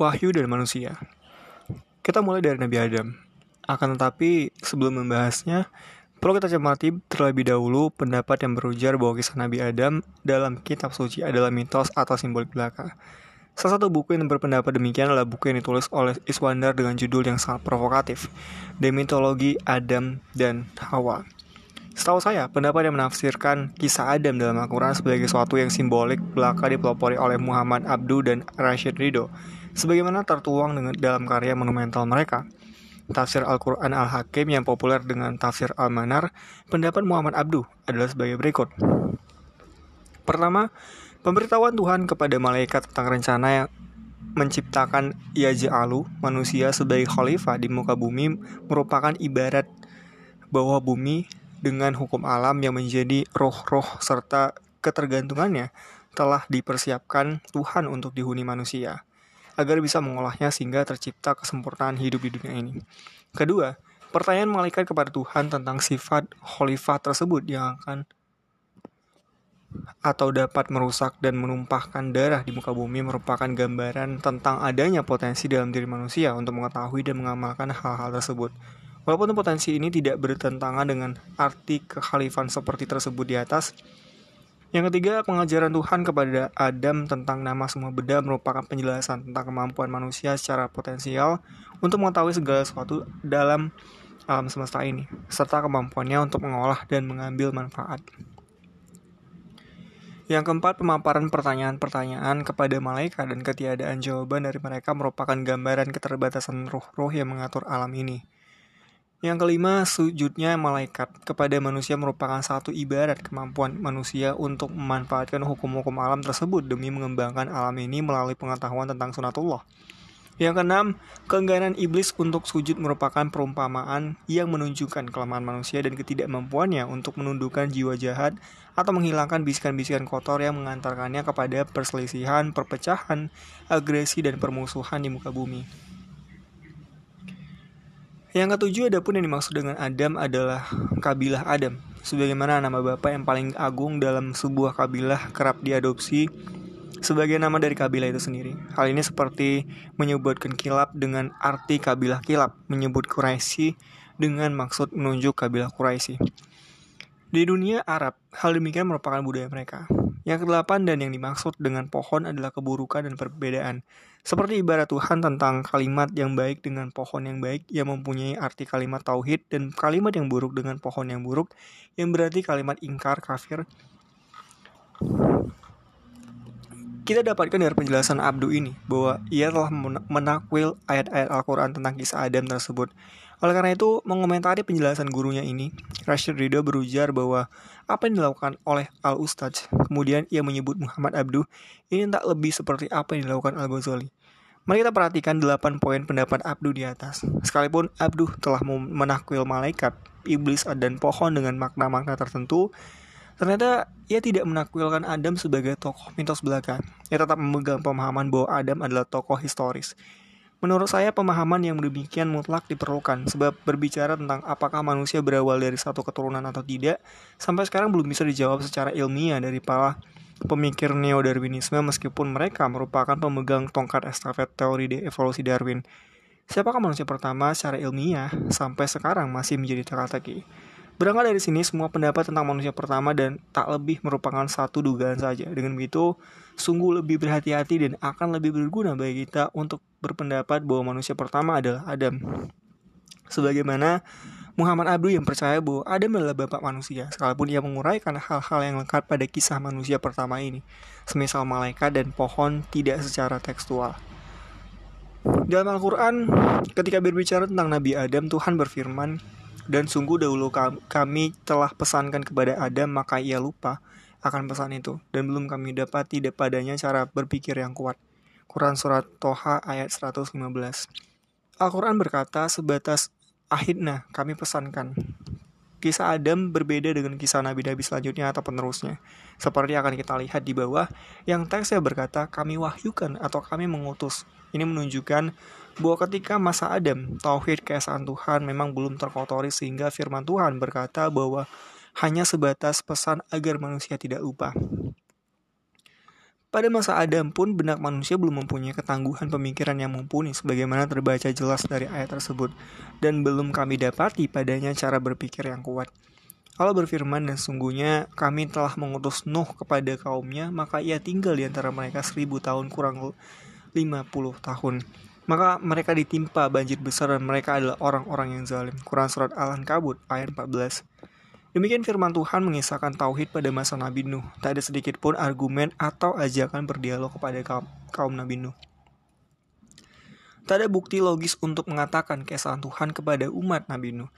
wahyu dan manusia. Kita mulai dari Nabi Adam. Akan tetapi, sebelum membahasnya, perlu kita cermati terlebih dahulu pendapat yang berujar bahwa kisah Nabi Adam dalam kitab suci adalah mitos atau simbolik belaka. Salah satu buku yang berpendapat demikian adalah buku yang ditulis oleh Iswandar dengan judul yang sangat provokatif, Demitologi Adam dan Hawa. Setahu saya, pendapat yang menafsirkan kisah Adam dalam Al-Quran sebagai sesuatu yang simbolik belaka dipelopori oleh Muhammad Abdu dan Rashid Ridho sebagaimana tertuang dengan, dalam karya monumental mereka. Tafsir Al-Quran Al-Hakim yang populer dengan tafsir Al-Manar, pendapat Muhammad Abdu adalah sebagai berikut. Pertama, pemberitahuan Tuhan kepada malaikat tentang rencana yang menciptakan Yaj'alu manusia sebagai khalifah di muka bumi merupakan ibarat bahwa bumi dengan hukum alam yang menjadi roh-roh serta ketergantungannya telah dipersiapkan Tuhan untuk dihuni manusia agar bisa mengolahnya sehingga tercipta kesempurnaan hidup di dunia ini. Kedua, pertanyaan malaikat kepada Tuhan tentang sifat khalifah tersebut yang akan atau dapat merusak dan menumpahkan darah di muka bumi merupakan gambaran tentang adanya potensi dalam diri manusia untuk mengetahui dan mengamalkan hal-hal tersebut. Walaupun potensi ini tidak bertentangan dengan arti kekhalifan seperti tersebut di atas, yang ketiga, pengajaran Tuhan kepada Adam tentang nama semua benda merupakan penjelasan tentang kemampuan manusia secara potensial untuk mengetahui segala sesuatu dalam alam semesta ini, serta kemampuannya untuk mengolah dan mengambil manfaat. Yang keempat, pemaparan pertanyaan-pertanyaan kepada malaikat dan ketiadaan jawaban dari mereka merupakan gambaran keterbatasan roh-roh yang mengatur alam ini. Yang kelima, sujudnya malaikat kepada manusia merupakan satu ibarat kemampuan manusia untuk memanfaatkan hukum-hukum alam tersebut demi mengembangkan alam ini melalui pengetahuan tentang sunatullah. Yang keenam, keengganan iblis untuk sujud merupakan perumpamaan yang menunjukkan kelemahan manusia dan ketidakmampuannya untuk menundukkan jiwa jahat atau menghilangkan bisikan-bisikan kotor yang mengantarkannya kepada perselisihan, perpecahan, agresi, dan permusuhan di muka bumi. Yang ketujuh ada pun yang dimaksud dengan Adam adalah kabilah Adam. Sebagaimana nama bapak yang paling agung dalam sebuah kabilah kerap diadopsi sebagai nama dari kabilah itu sendiri. Hal ini seperti menyebutkan kilap dengan arti kabilah kilap, menyebut Quraisy dengan maksud menunjuk kabilah Quraisy. Di dunia Arab, hal demikian merupakan budaya mereka. Yang kedelapan dan yang dimaksud dengan pohon adalah keburukan dan perbedaan. Seperti ibarat Tuhan tentang kalimat yang baik dengan pohon yang baik yang mempunyai arti kalimat tauhid dan kalimat yang buruk dengan pohon yang buruk yang berarti kalimat ingkar kafir. Kita dapatkan dari penjelasan Abdu ini bahwa ia telah menakwil ayat-ayat Al-Quran tentang kisah Adam tersebut. Oleh karena itu, mengomentari penjelasan gurunya ini, Rashid Ridho berujar bahwa apa yang dilakukan oleh Al-Ustadz, kemudian ia menyebut Muhammad Abdu, ini tak lebih seperti apa yang dilakukan Al-Ghazali. Mari kita perhatikan 8 poin pendapat Abdu di atas. Sekalipun Abdu telah menakwil malaikat, iblis, dan pohon dengan makna-makna tertentu, ternyata ia tidak menakwilkan Adam sebagai tokoh mitos belaka. Ia tetap memegang pemahaman bahwa Adam adalah tokoh historis. Menurut saya pemahaman yang demikian mutlak diperlukan sebab berbicara tentang apakah manusia berawal dari satu keturunan atau tidak sampai sekarang belum bisa dijawab secara ilmiah dari para pemikir neo-darwinisme meskipun mereka merupakan pemegang tongkat estafet teori de evolusi Darwin. Siapakah manusia pertama secara ilmiah sampai sekarang masih menjadi teka-teki. Berangkat dari sini, semua pendapat tentang manusia pertama dan tak lebih merupakan satu dugaan saja. Dengan begitu, sungguh lebih berhati-hati dan akan lebih berguna bagi kita untuk berpendapat bahwa manusia pertama adalah Adam. Sebagaimana Muhammad Abdu yang percaya bahwa Adam adalah bapak manusia, sekalipun ia menguraikan hal-hal yang lengkap pada kisah manusia pertama ini, semisal malaikat dan pohon tidak secara tekstual. Dalam Al-Quran, ketika berbicara tentang Nabi Adam, Tuhan berfirman, dan sungguh dahulu kami telah pesankan kepada Adam maka ia lupa akan pesan itu dan belum kami dapat tidak padanya cara berpikir yang kuat. Quran Surat Toha ayat 115 Al-Quran berkata sebatas ahidna kami pesankan. Kisah Adam berbeda dengan kisah nabi-nabi selanjutnya atau penerusnya. Seperti akan kita lihat di bawah, yang teksnya berkata kami wahyukan atau kami mengutus. Ini menunjukkan bahwa ketika masa Adam, tauhid keesaan Tuhan memang belum terkotori sehingga firman Tuhan berkata bahwa hanya sebatas pesan agar manusia tidak lupa. Pada masa Adam pun benak manusia belum mempunyai ketangguhan pemikiran yang mumpuni sebagaimana terbaca jelas dari ayat tersebut dan belum kami dapati padanya cara berpikir yang kuat. Allah berfirman dan sungguhnya kami telah mengutus Nuh kepada kaumnya maka ia tinggal di antara mereka seribu tahun kurang 50 tahun. Maka mereka ditimpa banjir besar dan mereka adalah orang-orang yang zalim. Quran Surat Al-Ankabut ayat 14 Demikian firman Tuhan mengisahkan tauhid pada masa Nabi Nuh. Tak ada sedikit pun argumen atau ajakan berdialog kepada kaum, kaum Nabi Nuh. Tak ada bukti logis untuk mengatakan keesaan Tuhan kepada umat Nabi Nuh.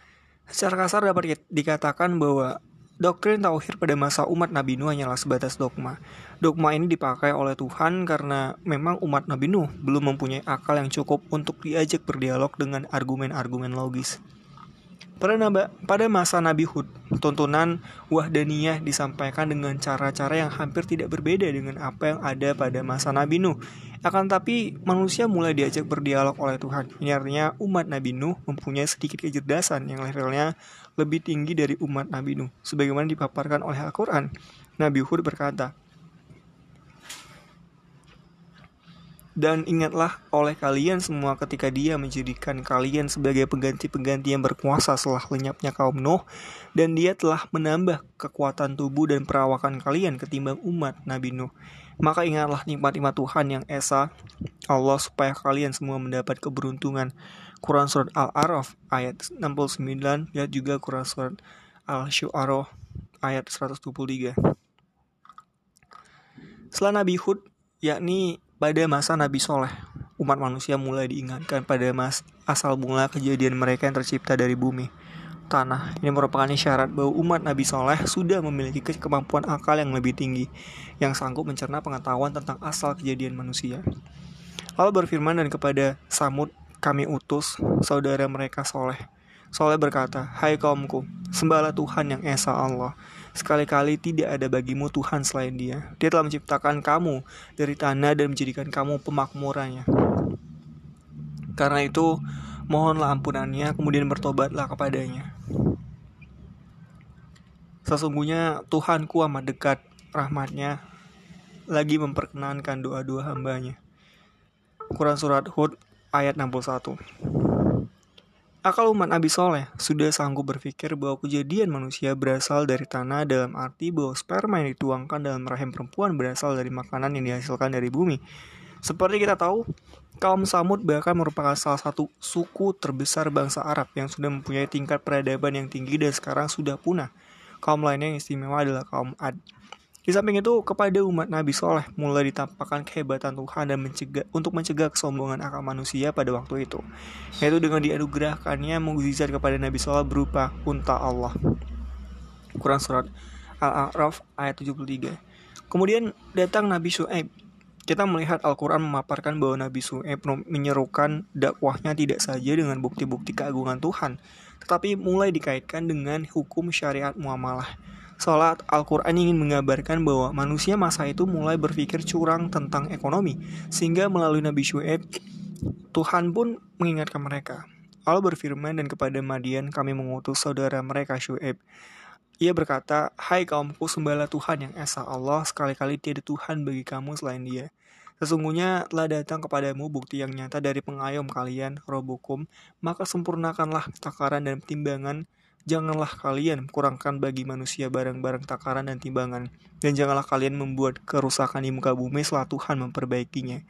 Secara kasar dapat dikatakan bahwa doktrin tauhid pada masa umat Nabi Nuh hanyalah sebatas dogma. Dogma ini dipakai oleh Tuhan karena memang umat Nabi Nuh belum mempunyai akal yang cukup untuk diajak berdialog dengan argumen-argumen logis. Pada, masa Nabi Hud, tuntunan wahdaniyah disampaikan dengan cara-cara yang hampir tidak berbeda dengan apa yang ada pada masa Nabi Nuh. Akan tapi manusia mulai diajak berdialog oleh Tuhan. Ini artinya umat Nabi Nuh mempunyai sedikit kecerdasan yang levelnya lebih tinggi dari umat Nabi Nuh. Sebagaimana dipaparkan oleh Al-Quran, Nabi Hud berkata, Dan ingatlah oleh kalian semua ketika dia menjadikan kalian sebagai pengganti-pengganti yang berkuasa setelah lenyapnya kaum Nuh dan dia telah menambah kekuatan tubuh dan perawakan kalian ketimbang umat Nabi Nuh. Maka ingatlah nikmat-nikmat Tuhan yang esa Allah supaya kalian semua mendapat keberuntungan. Quran Surat Al-Araf ayat 69 ya juga Quran Surat Al-Syu'arah ayat 123. Setelah Nabi Hud yakni pada masa Nabi Soleh, umat manusia mulai diingatkan pada mas asal mula kejadian mereka yang tercipta dari bumi. Tanah ini merupakan isyarat bahwa umat Nabi Soleh sudah memiliki kemampuan akal yang lebih tinggi, yang sanggup mencerna pengetahuan tentang asal kejadian manusia. Allah berfirman dan kepada Samud kami utus saudara mereka Soleh. Soleh berkata, Hai kaumku, sembahlah Tuhan yang Esa Allah, Sekali-kali tidak ada bagimu Tuhan selain dia. Dia telah menciptakan kamu dari tanah dan menjadikan kamu pemakmurannya. Karena itu, mohonlah ampunannya, kemudian bertobatlah kepadanya. Sesungguhnya Tuhanku amat dekat rahmatnya, lagi memperkenankan doa-doa hambanya. Quran Surat Hud ayat 61 Akal umat Nabi Soleh sudah sanggup berpikir bahwa kejadian manusia berasal dari tanah dalam arti bahwa sperma yang dituangkan dalam rahim perempuan berasal dari makanan yang dihasilkan dari bumi. Seperti kita tahu, kaum Samud bahkan merupakan salah satu suku terbesar bangsa Arab yang sudah mempunyai tingkat peradaban yang tinggi dan sekarang sudah punah. Kaum lainnya yang istimewa adalah kaum Ad. Di samping itu, kepada umat Nabi Soleh mulai ditampakkan kehebatan Tuhan dan mencegah, untuk mencegah kesombongan akal manusia pada waktu itu, yaitu dengan dianugerahkannya mukjizat kepada Nabi Soleh berupa unta Allah. Quran Surat Al-A'raf ayat 73 Kemudian datang Nabi Su'aib. Kita melihat Al-Quran memaparkan bahwa Nabi Su'aib menyerukan dakwahnya tidak saja dengan bukti-bukti keagungan Tuhan, tetapi mulai dikaitkan dengan hukum syariat muamalah Salat Al-Quran ingin mengabarkan bahwa manusia masa itu mulai berpikir curang tentang ekonomi, sehingga melalui Nabi Syuaib, Tuhan pun mengingatkan mereka. Allah berfirman dan kepada Madian kami mengutus saudara mereka Syuaib. Ia berkata, Hai kaumku sembahlah Tuhan yang Esa Allah, sekali-kali tiada Tuhan bagi kamu selain dia. Sesungguhnya telah datang kepadamu bukti yang nyata dari pengayom kalian, Robokum, maka sempurnakanlah takaran dan timbangan Janganlah kalian kurangkan bagi manusia barang-barang takaran dan timbangan, dan janganlah kalian membuat kerusakan di muka bumi setelah Tuhan memperbaikinya.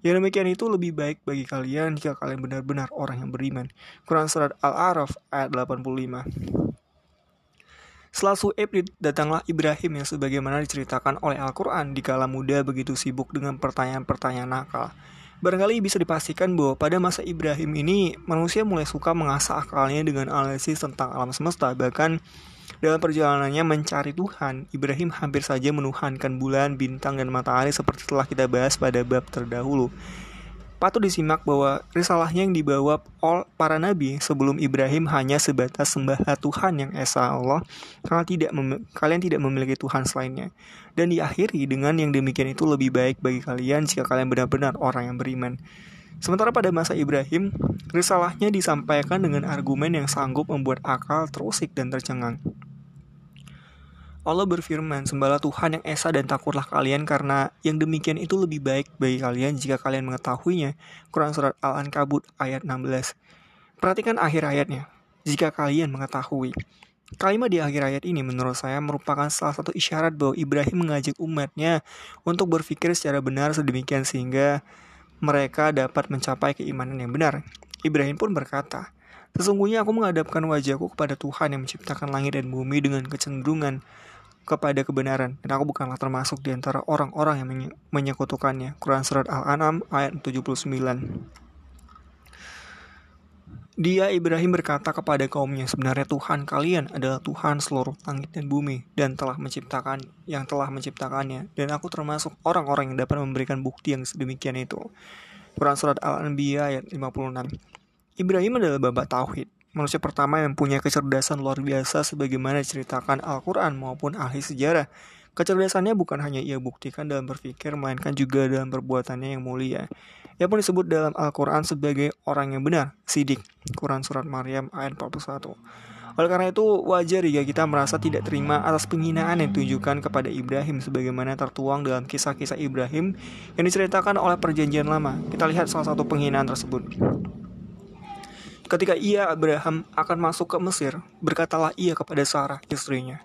Yang demikian itu lebih baik bagi kalian jika kalian benar-benar orang yang beriman. Quran Surat Al-A'raf ayat 85 Setelah Su'ib datanglah Ibrahim yang sebagaimana diceritakan oleh Al-Quran di kala muda begitu sibuk dengan pertanyaan-pertanyaan nakal. Barangkali bisa dipastikan bahwa pada masa Ibrahim ini manusia mulai suka mengasah akalnya dengan analisis tentang alam semesta. Bahkan dalam perjalanannya mencari Tuhan, Ibrahim hampir saja menuhankan bulan, bintang, dan matahari seperti telah kita bahas pada bab terdahulu patut disimak bahwa risalahnya yang dibawa oleh para nabi sebelum Ibrahim hanya sebatas sembah Tuhan yang Esa Allah karena tidak kalian tidak memiliki Tuhan selainnya dan diakhiri dengan yang demikian itu lebih baik bagi kalian jika kalian benar-benar orang yang beriman Sementara pada masa Ibrahim, risalahnya disampaikan dengan argumen yang sanggup membuat akal terusik dan tercengang. Allah berfirman, Sembahlah Tuhan yang Esa dan takutlah kalian karena yang demikian itu lebih baik bagi kalian jika kalian mengetahuinya. Quran Surat Al-Ankabut ayat 16 Perhatikan akhir ayatnya. Jika kalian mengetahui. Kalimat di akhir ayat ini menurut saya merupakan salah satu isyarat bahwa Ibrahim mengajak umatnya untuk berpikir secara benar sedemikian sehingga mereka dapat mencapai keimanan yang benar. Ibrahim pun berkata, Sesungguhnya aku menghadapkan wajahku kepada Tuhan yang menciptakan langit dan bumi dengan kecenderungan kepada kebenaran dan aku bukanlah termasuk di antara orang-orang yang menyekutukannya. Quran Surat Al-An'am ayat 79 dia Ibrahim berkata kepada kaumnya, sebenarnya Tuhan kalian adalah Tuhan seluruh langit dan bumi dan telah menciptakan yang telah menciptakannya dan aku termasuk orang-orang yang dapat memberikan bukti yang sedemikian itu. Quran surat Al-Anbiya ayat 56. Ibrahim adalah bapak tauhid, manusia pertama yang punya kecerdasan luar biasa sebagaimana diceritakan Al-Qur'an maupun ahli sejarah. Kecerdasannya bukan hanya ia buktikan dalam berpikir, melainkan juga dalam perbuatannya yang mulia. Ia pun disebut dalam Al-Quran sebagai orang yang benar, sidik. Quran Surat Maryam ayat 41. Oleh karena itu, wajar jika kita merasa tidak terima atas penghinaan yang ditujukan kepada Ibrahim sebagaimana tertuang dalam kisah-kisah Ibrahim yang diceritakan oleh perjanjian lama. Kita lihat salah satu penghinaan tersebut. Ketika ia Abraham akan masuk ke Mesir, berkatalah ia kepada Sarah, istrinya,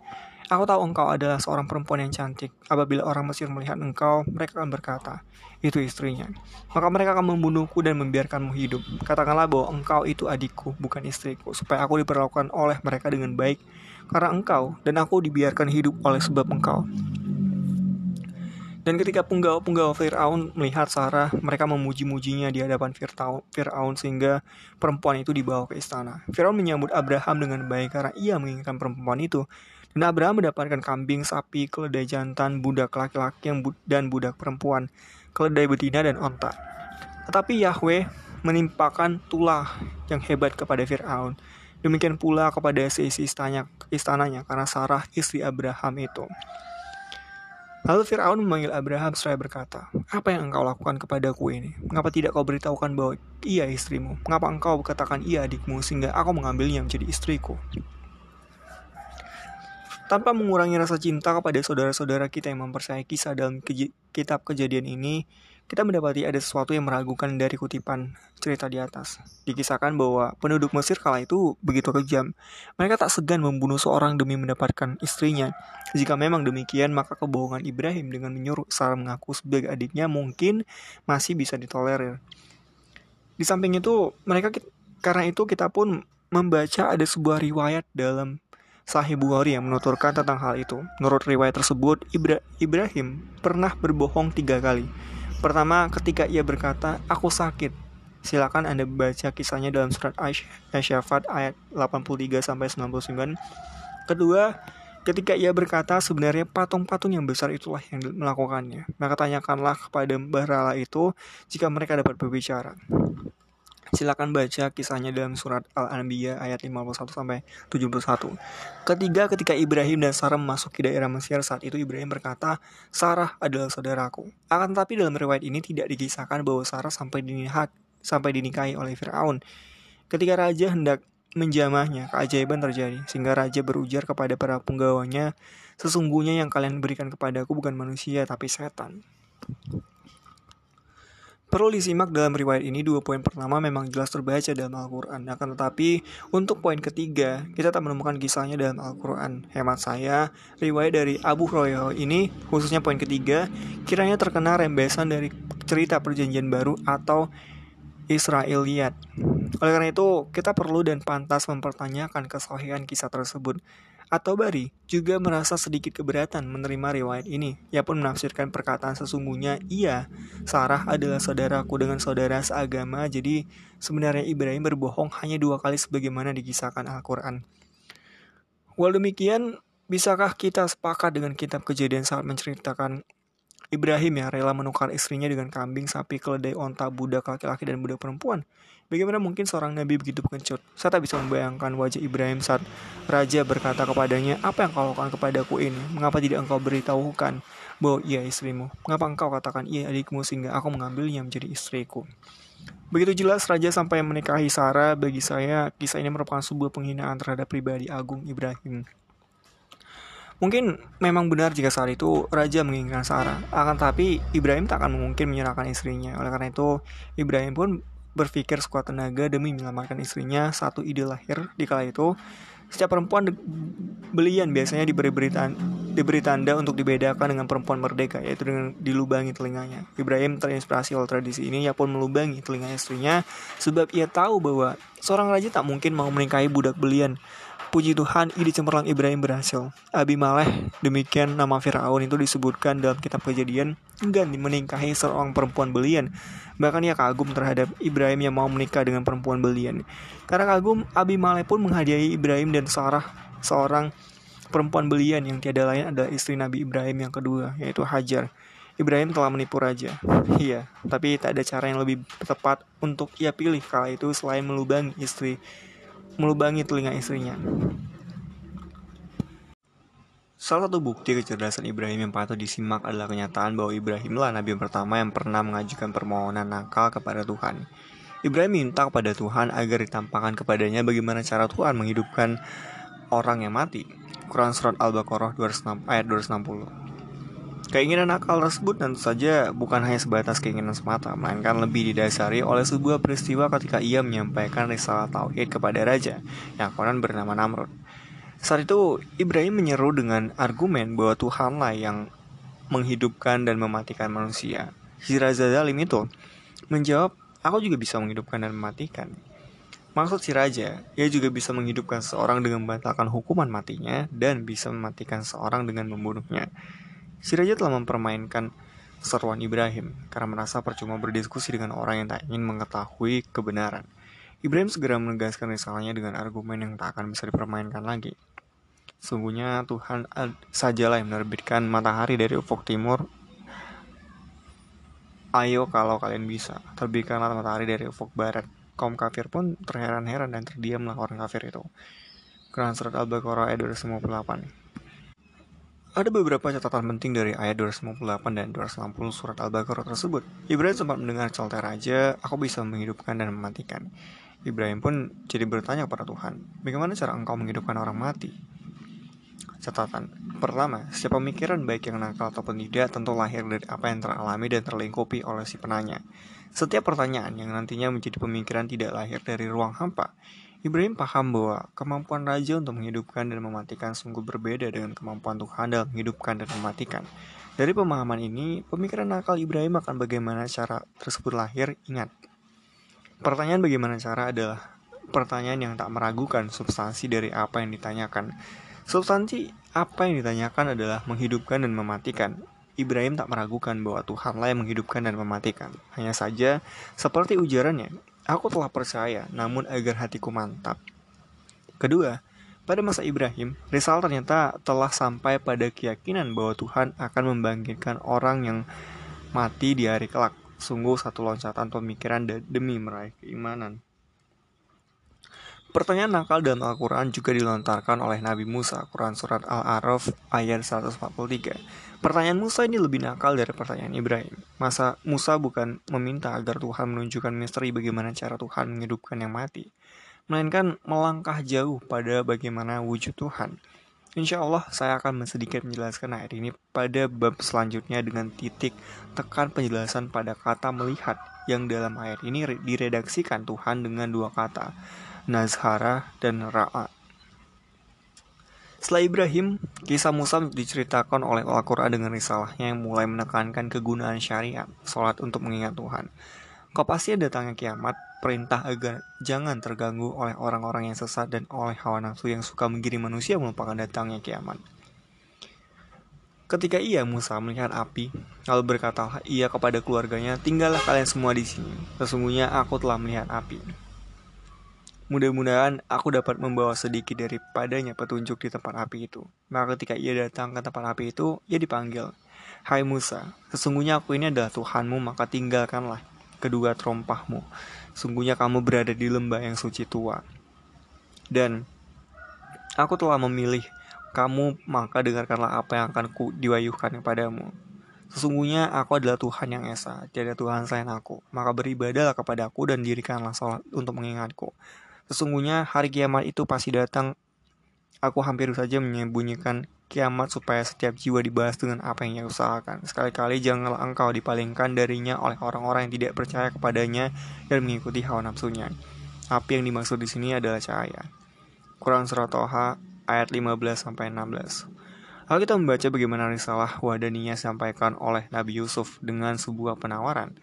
Aku tahu engkau adalah seorang perempuan yang cantik. Apabila orang Mesir melihat engkau, mereka akan berkata, itu istrinya. Maka mereka akan membunuhku dan membiarkanmu hidup. Katakanlah bahwa engkau itu adikku, bukan istriku, supaya aku diperlakukan oleh mereka dengan baik, karena engkau dan aku dibiarkan hidup oleh sebab engkau. Dan ketika punggawa-punggawa Fir'aun melihat Sarah, mereka memuji-mujinya di hadapan Fir'aun sehingga perempuan itu dibawa ke istana. Fir'aun menyambut Abraham dengan baik karena ia menginginkan perempuan itu. Dan Abraham mendapatkan kambing, sapi, keledai jantan, budak laki-laki dan budak perempuan, keledai betina dan onta. Tetapi Yahweh menimpakan tulah yang hebat kepada Fir'aun. Demikian pula kepada seisi istananya, istananya karena Sarah istri Abraham itu. Lalu Fir'aun memanggil Abraham seraya berkata, Apa yang engkau lakukan kepadaku ini? Mengapa tidak kau beritahukan bahwa ia istrimu? Mengapa engkau katakan ia adikmu sehingga aku mengambilnya menjadi istriku? Tanpa mengurangi rasa cinta kepada saudara-saudara kita yang mempercayai kisah dalam kitab kejadian ini, kita mendapati ada sesuatu yang meragukan dari kutipan cerita di atas. Dikisahkan bahwa penduduk Mesir kala itu begitu kejam. Mereka tak segan membunuh seorang demi mendapatkan istrinya. Jika memang demikian, maka kebohongan Ibrahim dengan menyuruh Sarah mengaku sebagai adiknya mungkin masih bisa ditolerir. Di samping itu, mereka karena itu kita pun membaca ada sebuah riwayat dalam Sahih Bukhari yang menuturkan tentang hal itu. Menurut riwayat tersebut, Ibra Ibrahim pernah berbohong tiga kali. Pertama, ketika ia berkata, aku sakit. Silakan Anda baca kisahnya dalam surat Aisyafat ayat 83 sampai 99. Kedua, ketika ia berkata sebenarnya patung-patung yang besar itulah yang melakukannya. Maka tanyakanlah kepada Mbah itu jika mereka dapat berbicara. Silakan baca kisahnya dalam surat Al-Anbiya ayat 51 sampai 71. Ketiga, ketika Ibrahim dan Sarah memasuki daerah Mesir saat itu Ibrahim berkata, "Sarah adalah saudaraku." Akan tetapi dalam riwayat ini tidak dikisahkan bahwa Sarah sampai dinihak sampai dinikahi oleh Firaun. Ketika raja hendak menjamahnya, keajaiban terjadi sehingga raja berujar kepada para penggawanya, "Sesungguhnya yang kalian berikan kepadaku bukan manusia tapi setan." Perlu disimak dalam riwayat ini dua poin pertama memang jelas terbaca dalam Al-Quran. Akan tetapi untuk poin ketiga kita tak menemukan kisahnya dalam Al-Quran. Hemat saya riwayat dari Abu Hurairah ini khususnya poin ketiga Kiranya terkena rembesan dari cerita perjanjian baru atau Israeliat Oleh karena itu kita perlu dan pantas mempertanyakan kesahihan kisah tersebut atau Bari juga merasa sedikit keberatan menerima riwayat ini. Ia pun menafsirkan perkataan sesungguhnya ia, Sarah adalah saudaraku dengan saudara seagama, jadi sebenarnya Ibrahim berbohong hanya dua kali sebagaimana dikisahkan Al-Quran. Walau demikian, bisakah kita sepakat dengan kitab kejadian saat menceritakan Ibrahim ya rela menukar istrinya dengan kambing, sapi, keledai, onta, budak laki-laki, dan budak perempuan? Bagaimana mungkin seorang nabi begitu pengecut? Saya tak bisa membayangkan wajah Ibrahim saat raja berkata kepadanya, apa yang kau lakukan kepadaku ini? Mengapa tidak engkau beritahukan bahwa ia istrimu? Mengapa engkau katakan ia adikmu sehingga aku mengambilnya menjadi istriku? Begitu jelas raja sampai menikahi Sarah, bagi saya kisah ini merupakan sebuah penghinaan terhadap pribadi agung Ibrahim. Mungkin memang benar jika saat itu raja menginginkan Sarah, akan tapi Ibrahim tak akan mungkin menyerahkan istrinya. Oleh karena itu, Ibrahim pun berpikir sekuat tenaga demi menyelamatkan istrinya. Satu ide lahir di kala itu, setiap perempuan belian biasanya diberi berita diberi tanda untuk dibedakan dengan perempuan merdeka, yaitu dengan dilubangi telinganya. Ibrahim terinspirasi oleh tradisi ini, ia pun melubangi telinga istrinya, sebab ia tahu bahwa seorang raja tak mungkin mau menikahi budak belian Puji Tuhan, ide cemerlang Ibrahim berhasil. Abimelech, demikian nama Firaun itu disebutkan dalam kitab kejadian, enggan menikahi seorang perempuan belian. Bahkan ia kagum terhadap Ibrahim yang mau menikah dengan perempuan belian. Karena kagum, Abimelech pun menghadiahi Ibrahim dan Sarah, seorang perempuan belian yang tiada lain adalah istri Nabi Ibrahim yang kedua, yaitu Hajar. Ibrahim telah menipu raja. Iya, tapi tak ada cara yang lebih tepat untuk ia pilih kala itu selain melubangi istri melubangi telinga istrinya. Salah satu bukti kecerdasan Ibrahim yang patut disimak adalah kenyataan bahwa Ibrahimlah nabi pertama yang pernah mengajukan permohonan nakal kepada Tuhan. Ibrahim minta kepada Tuhan agar ditampakkan kepadanya bagaimana cara Tuhan menghidupkan orang yang mati. Quran Surat Al-Baqarah ayat 260 Keinginan nakal tersebut tentu saja bukan hanya sebatas keinginan semata, melainkan lebih didasari oleh sebuah peristiwa ketika ia menyampaikan risalah tauhid kepada raja yang konon bernama Namrud. Saat itu Ibrahim menyeru dengan argumen bahwa Tuhanlah yang menghidupkan dan mematikan manusia. Si Raja Zalim itu menjawab, aku juga bisa menghidupkan dan mematikan. Maksud si raja, ia juga bisa menghidupkan seorang dengan membatalkan hukuman matinya dan bisa mematikan seorang dengan membunuhnya. Si raja telah mempermainkan seruan Ibrahim karena merasa percuma berdiskusi dengan orang yang tak ingin mengetahui kebenaran. Ibrahim segera menegaskan risalahnya dengan argumen yang tak akan bisa dipermainkan lagi. Sungguhnya Tuhan sajalah yang menerbitkan matahari dari ufuk timur. Ayo kalau kalian bisa, terbitkanlah matahari dari ufuk barat. Kaum kafir pun terheran-heran dan terdiamlah orang kafir itu. Quran Surat Al-Baqarah ayat 258 ada beberapa catatan penting dari ayat 258 dan 260 surat Al-Baqarah tersebut. Ibrahim sempat mendengar celoteh raja, aku bisa menghidupkan dan mematikan. Ibrahim pun jadi bertanya kepada Tuhan, bagaimana cara engkau menghidupkan orang mati? Catatan Pertama, setiap pemikiran baik yang nakal ataupun tidak tentu lahir dari apa yang teralami dan terlingkupi oleh si penanya. Setiap pertanyaan yang nantinya menjadi pemikiran tidak lahir dari ruang hampa, Ibrahim paham bahwa kemampuan raja untuk menghidupkan dan mematikan sungguh berbeda dengan kemampuan Tuhan dalam menghidupkan dan mematikan. Dari pemahaman ini, pemikiran nakal Ibrahim akan bagaimana cara tersebut lahir ingat. Pertanyaan bagaimana cara adalah pertanyaan yang tak meragukan substansi dari apa yang ditanyakan. Substansi apa yang ditanyakan adalah menghidupkan dan mematikan. Ibrahim tak meragukan bahwa Tuhanlah yang menghidupkan dan mematikan. Hanya saja, seperti ujarannya, Aku telah percaya, namun agar hatiku mantap. Kedua, pada masa Ibrahim, Rizal ternyata telah sampai pada keyakinan bahwa Tuhan akan membangkitkan orang yang mati di hari kelak. Sungguh satu loncatan pemikiran demi meraih keimanan. Pertanyaan nakal dalam Al-Quran juga dilontarkan oleh Nabi Musa, Quran Surat Al-Araf ayat 143. Pertanyaan Musa ini lebih nakal dari pertanyaan Ibrahim. Masa Musa bukan meminta agar Tuhan menunjukkan misteri bagaimana cara Tuhan menghidupkan yang mati, melainkan melangkah jauh pada bagaimana wujud Tuhan. Insya Allah saya akan sedikit menjelaskan ayat ini pada bab selanjutnya dengan titik tekan penjelasan pada kata melihat yang dalam ayat ini diredaksikan Tuhan dengan dua kata Nazhara, dan Ra'a. Setelah Ibrahim, kisah Musa diceritakan oleh Al-Quran dengan risalahnya yang mulai menekankan kegunaan syariat, sholat untuk mengingat Tuhan. Kau datangnya kiamat, perintah agar jangan terganggu oleh orang-orang yang sesat dan oleh hawa nafsu yang suka menggiring manusia melupakan datangnya kiamat. Ketika ia Musa melihat api, lalu berkatalah ia kepada keluarganya, tinggallah kalian semua di sini. Sesungguhnya aku telah melihat api. Mudah-mudahan aku dapat membawa sedikit daripadanya petunjuk di tempat api itu. Maka ketika ia datang ke tempat api itu, ia dipanggil. Hai Musa, sesungguhnya aku ini adalah Tuhanmu, maka tinggalkanlah kedua terompahmu. Sungguhnya kamu berada di lembah yang suci tua. Dan aku telah memilih kamu, maka dengarkanlah apa yang akan ku diwayuhkan kepadamu. Sesungguhnya aku adalah Tuhan yang Esa, tiada Tuhan selain aku. Maka beribadahlah kepadaku dan dirikanlah sholat untuk mengingatku. Sesungguhnya hari kiamat itu pasti datang. Aku hampir saja menyembunyikan kiamat supaya setiap jiwa dibahas dengan apa yang ia usahakan. Sekali-kali janganlah engkau dipalingkan darinya oleh orang-orang yang tidak percaya kepadanya dan mengikuti hawa nafsunya. Api yang dimaksud di sini adalah cahaya. Quran Surat Toha ayat 15 sampai 16. Lalu kita membaca bagaimana risalah Wadaniyah disampaikan oleh Nabi Yusuf dengan sebuah penawaran.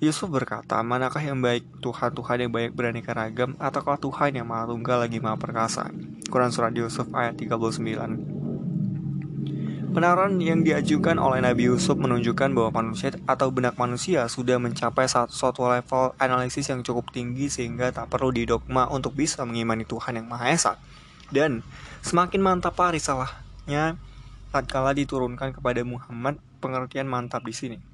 Yusuf berkata, manakah yang baik, Tuhan-Tuhan yang baik beraneka ragam, ataukah Tuhan yang maha tunggal lagi maha perkasa? Quran Surat Yusuf ayat 39 Penawaran yang diajukan oleh Nabi Yusuf menunjukkan bahwa manusia atau benak manusia sudah mencapai suatu level analisis yang cukup tinggi sehingga tak perlu didogma untuk bisa mengimani Tuhan yang Maha Esa. Dan semakin mantap risalah nya tatkala diturunkan kepada Muhammad pengertian mantap di sini.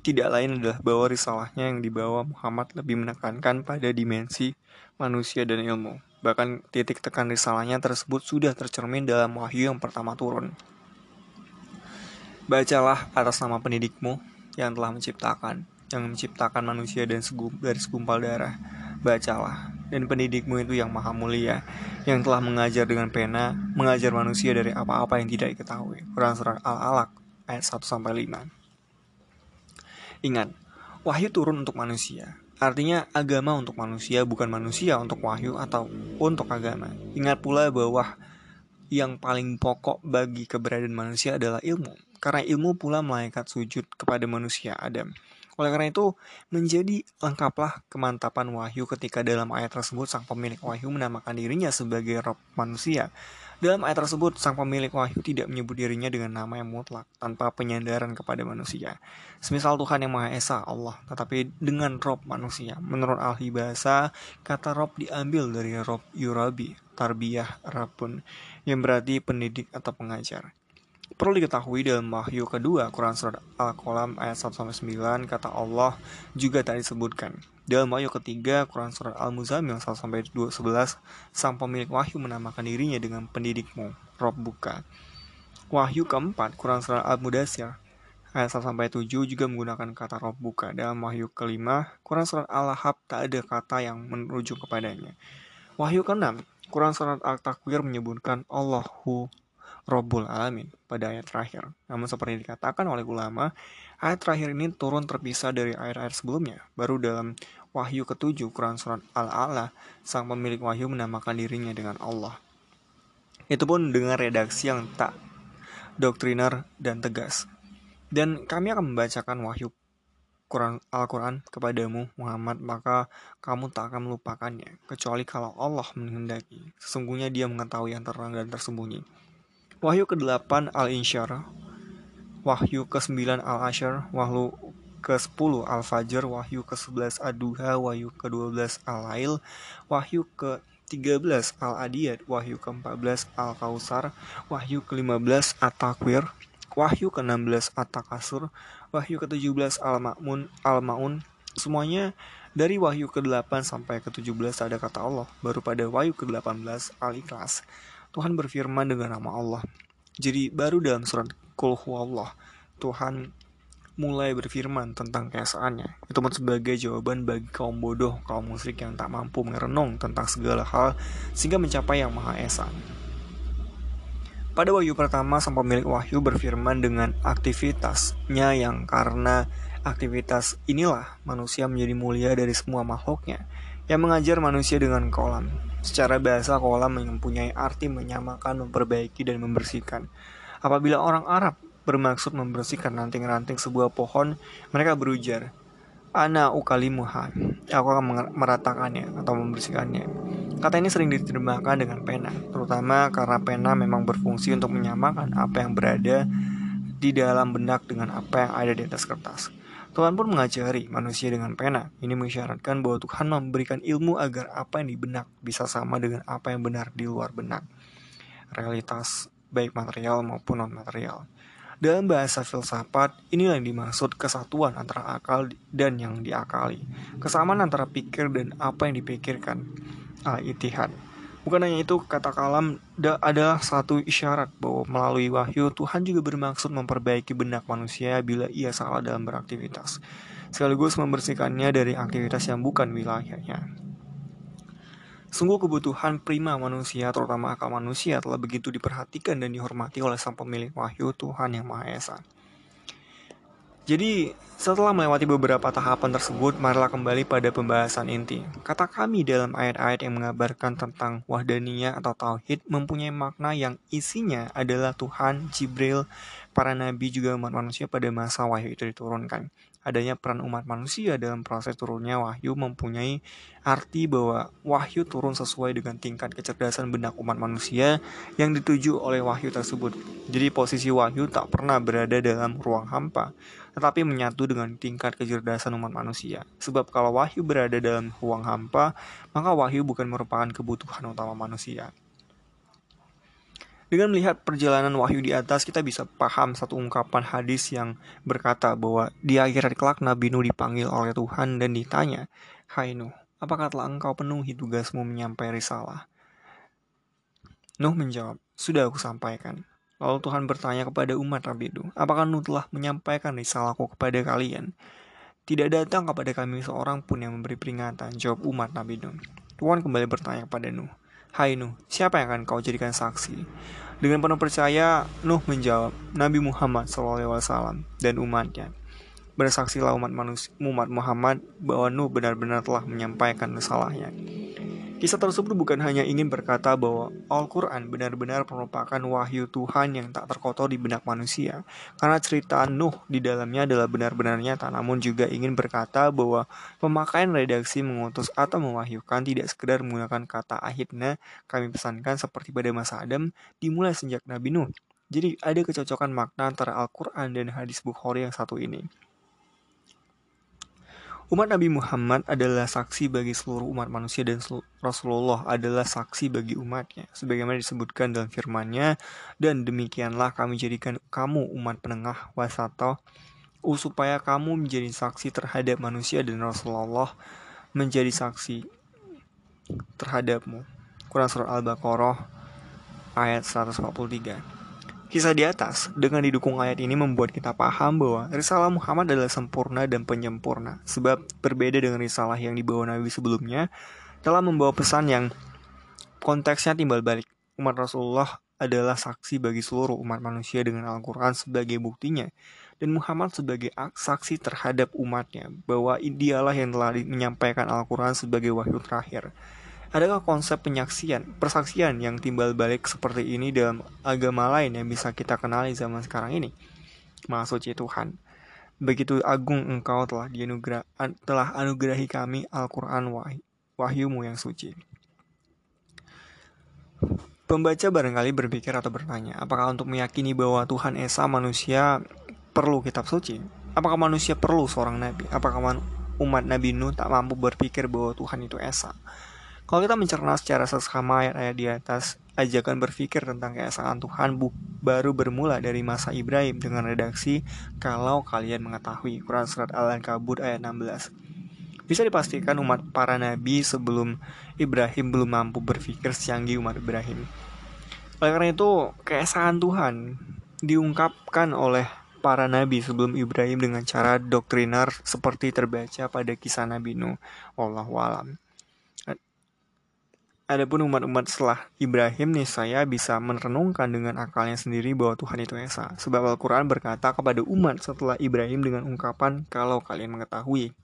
Tidak lain adalah bahwa risalahnya yang dibawa Muhammad lebih menekankan pada dimensi manusia dan ilmu. Bahkan titik tekan risalahnya tersebut sudah tercermin dalam wahyu yang pertama turun. Bacalah atas nama pendidikmu yang telah menciptakan, yang menciptakan manusia dan segum, dari segumpal darah. Bacalah, dan pendidikmu itu yang maha mulia, yang telah mengajar dengan pena, mengajar manusia dari apa-apa yang tidak diketahui. Quran Surat Al-Alaq ayat 1-5 Ingat, wahyu turun untuk manusia. Artinya agama untuk manusia bukan manusia untuk wahyu atau untuk agama. Ingat pula bahwa yang paling pokok bagi keberadaan manusia adalah ilmu. Karena ilmu pula malaikat sujud kepada manusia Adam. Oleh karena itu, menjadi lengkaplah kemantapan wahyu ketika dalam ayat tersebut sang pemilik wahyu menamakan dirinya sebagai roh manusia. Dalam ayat tersebut, sang pemilik wahyu tidak menyebut dirinya dengan nama yang mutlak, tanpa penyandaran kepada manusia. Semisal Tuhan yang Maha Esa, Allah, tetapi dengan rob manusia. Menurut ahli bahasa, kata rob diambil dari rob yurabi, tarbiyah, rabun, yang berarti pendidik atau pengajar. Perlu diketahui dalam wahyu kedua Quran Surat Al-Qalam ayat 1-9 kata Allah juga tak disebutkan. Dalam wahyu ketiga Quran Surat Al-Muzamil 1-11 sang pemilik wahyu menamakan dirinya dengan pendidikmu, Rob Buka. Wahyu keempat Quran Surat Al-Mudasir ayat 1-7 juga menggunakan kata Rob Buka. Dalam wahyu kelima Quran Surat Al-Lahab tak ada kata yang merujuk kepadanya. Wahyu keenam Quran Surat Al-Takwir menyebutkan Allahu Robbul Alamin pada ayat terakhir. Namun seperti dikatakan oleh ulama, ayat terakhir ini turun terpisah dari ayat-ayat sebelumnya. Baru dalam Wahyu ketujuh Quran Surat Al-A'la, sang pemilik wahyu menamakan dirinya dengan Allah. Itu pun dengan redaksi yang tak doktriner dan tegas. Dan kami akan membacakan wahyu Quran Al-Quran kepadamu Muhammad maka kamu tak akan melupakannya kecuali kalau Allah menghendaki sesungguhnya dia mengetahui yang terang dan tersembunyi Wahyu ke-8 Al-Insyar. Wahyu ke-9 Al-Asyar. Wahyu ke-10 Al-Fajr. Wahyu ke-11 Ad-Duha. Wahyu ke-12 Al-Lail. Wahyu ke-13 Al-Adiyat Wahyu ke-14 Al-Kausar. Wahyu ke-15 At-Takwir. Wahyu ke-16 At-Takasur. Wahyu ke-17 Al-Ma'mun Al-Ma'un. Semuanya dari Wahyu ke-8 sampai ke-17 ada kata Allah. Baru pada Wahyu ke-18 Al-Ikhlas Tuhan berfirman dengan nama Allah. Jadi baru dalam surat Qul Allah, Tuhan mulai berfirman tentang keesaannya. Itu pun sebagai jawaban bagi kaum bodoh, kaum musyrik yang tak mampu merenung tentang segala hal sehingga mencapai yang Maha Esa. Pada wahyu pertama, sang pemilik wahyu berfirman dengan aktivitasnya yang karena aktivitas inilah manusia menjadi mulia dari semua makhluknya, yang mengajar manusia dengan kolam, Secara bahasa kolam mempunyai arti menyamakan, memperbaiki, dan membersihkan. Apabila orang Arab bermaksud membersihkan ranting-ranting sebuah pohon, mereka berujar, Ana ukalimuha, aku akan meratakannya atau membersihkannya. Kata ini sering diterjemahkan dengan pena, terutama karena pena memang berfungsi untuk menyamakan apa yang berada di dalam benak dengan apa yang ada di atas kertas. Tuhan pun mengajari manusia dengan pena. Ini mengisyaratkan bahwa Tuhan memberikan ilmu agar apa yang di benak bisa sama dengan apa yang benar di luar benak. Realitas baik material maupun non-material. Dalam bahasa filsafat, inilah yang dimaksud kesatuan antara akal dan yang diakali. Kesamaan antara pikir dan apa yang dipikirkan. Al-Ittihad. Bukan hanya itu, kata kalam adalah satu isyarat bahwa melalui wahyu Tuhan juga bermaksud memperbaiki benak manusia bila ia salah dalam beraktivitas, sekaligus membersihkannya dari aktivitas yang bukan wilayahnya. Sungguh kebutuhan prima manusia, terutama akal manusia, telah begitu diperhatikan dan dihormati oleh sang pemilik wahyu Tuhan Yang Maha Esa. Jadi, setelah melewati beberapa tahapan tersebut, marilah kembali pada pembahasan inti. Kata kami dalam ayat-ayat yang mengabarkan tentang wahdaniyah atau tauhid mempunyai makna yang isinya adalah Tuhan, Jibril, para nabi juga umat manusia pada masa wahyu itu diturunkan adanya peran umat manusia dalam proses turunnya wahyu mempunyai arti bahwa wahyu turun sesuai dengan tingkat kecerdasan benak umat manusia yang dituju oleh wahyu tersebut. Jadi posisi wahyu tak pernah berada dalam ruang hampa, tetapi menyatu dengan tingkat kecerdasan umat manusia. Sebab kalau wahyu berada dalam ruang hampa, maka wahyu bukan merupakan kebutuhan utama manusia. Dengan melihat perjalanan wahyu di atas, kita bisa paham satu ungkapan hadis yang berkata bahwa di akhirat kelak Nabi Nuh dipanggil oleh Tuhan dan ditanya, Hai Nuh, apakah telah engkau penuhi tugasmu menyampaikan risalah? Nuh menjawab, sudah aku sampaikan. Lalu Tuhan bertanya kepada umat Nabi Nuh, apakah Nuh telah menyampaikan risalahku kepada kalian? Tidak datang kepada kami seorang pun yang memberi peringatan, jawab umat Nabi Nuh. Tuhan kembali bertanya kepada Nuh, Hai Nuh, siapa yang akan kau jadikan saksi? Dengan penuh percaya, Nuh menjawab, Nabi Muhammad SAW dan umatnya. Bersaksilah umat, manusia, umat Muhammad bahwa Nuh benar-benar telah menyampaikan kesalahannya. Kisah tersebut bukan hanya ingin berkata bahwa Al-Quran benar-benar merupakan wahyu Tuhan yang tak terkotor di benak manusia, karena cerita Nuh di dalamnya adalah benar-benar nyata, namun juga ingin berkata bahwa pemakaian redaksi mengutus atau mewahyukan tidak sekedar menggunakan kata akhirnya kami pesankan seperti pada masa Adam dimulai sejak Nabi Nuh. Jadi ada kecocokan makna antara Al-Quran dan hadis Bukhari yang satu ini. Umat Nabi Muhammad adalah saksi bagi seluruh umat manusia dan Rasulullah adalah saksi bagi umatnya. Sebagaimana disebutkan dalam firman-Nya, dan demikianlah kami jadikan kamu umat penengah wasato supaya kamu menjadi saksi terhadap manusia dan Rasulullah menjadi saksi terhadapmu. Quran Surah Al-Baqarah ayat 143 Kisah di atas dengan didukung ayat ini membuat kita paham bahwa risalah Muhammad adalah sempurna dan penyempurna sebab berbeda dengan risalah yang dibawa Nabi sebelumnya telah membawa pesan yang konteksnya timbal balik. Umat Rasulullah adalah saksi bagi seluruh umat manusia dengan Al-Quran sebagai buktinya dan Muhammad sebagai saksi terhadap umatnya bahwa dialah yang telah menyampaikan Al-Quran sebagai wahyu terakhir. Adakah konsep penyaksian, persaksian yang timbal balik seperti ini dalam agama lain yang bisa kita kenali zaman sekarang ini? Maha suci Tuhan, begitu agung engkau telah dianugerah, telah anugerahi kami Al-Quran wahyu, wahyumu yang suci. Pembaca barangkali berpikir atau bertanya, apakah untuk meyakini bahwa Tuhan Esa manusia perlu kitab suci? Apakah manusia perlu seorang nabi? Apakah umat Nabi Nuh tak mampu berpikir bahwa Tuhan itu Esa? Kalau kita mencerna secara seksama ayat-ayat di atas, ajakan berpikir tentang keesaan Tuhan bu baru bermula dari masa Ibrahim dengan redaksi kalau kalian mengetahui Quran Surat Al-Ankabut ayat 16. Bisa dipastikan umat para nabi sebelum Ibrahim belum mampu berpikir secanggih umat Ibrahim. Oleh karena itu, keesaan Tuhan diungkapkan oleh para nabi sebelum Ibrahim dengan cara doktriner seperti terbaca pada kisah Nabi Nuh. Wallahualam. Adapun umat-umat setelah Ibrahim nih saya bisa merenungkan dengan akalnya sendiri bahwa Tuhan itu Esa. Sebab Al-Quran berkata kepada umat setelah Ibrahim dengan ungkapan kalau kalian mengetahui.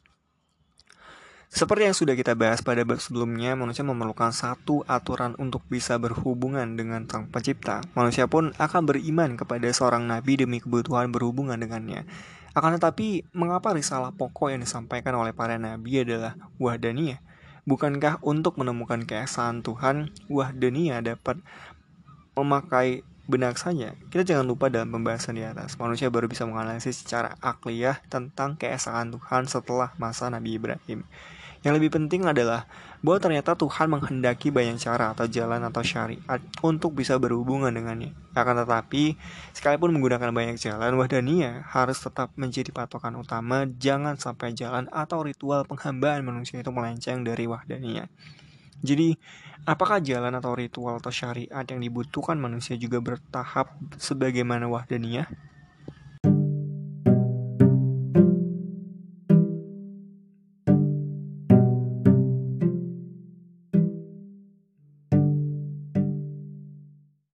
Seperti yang sudah kita bahas pada bab sebelumnya, manusia memerlukan satu aturan untuk bisa berhubungan dengan Sang Pencipta. Manusia pun akan beriman kepada seorang nabi demi kebutuhan berhubungan dengannya. Akan tetapi, mengapa risalah pokok yang disampaikan oleh para nabi adalah wahdaniyah? Bukankah untuk menemukan keesaan Tuhan, wah dunia dapat memakai benak saja? Kita jangan lupa dalam pembahasan di atas, manusia baru bisa menganalisis secara akliyah tentang keesaan Tuhan setelah masa Nabi Ibrahim. Yang lebih penting adalah bahwa ternyata Tuhan menghendaki banyak cara atau jalan atau syariat untuk bisa berhubungan dengannya. Akan tetapi, sekalipun menggunakan banyak jalan, wahdania harus tetap menjadi patokan utama, jangan sampai jalan atau ritual penghambaan manusia itu melenceng dari wahdania. Jadi, apakah jalan atau ritual atau syariat yang dibutuhkan manusia juga bertahap sebagaimana wahdania?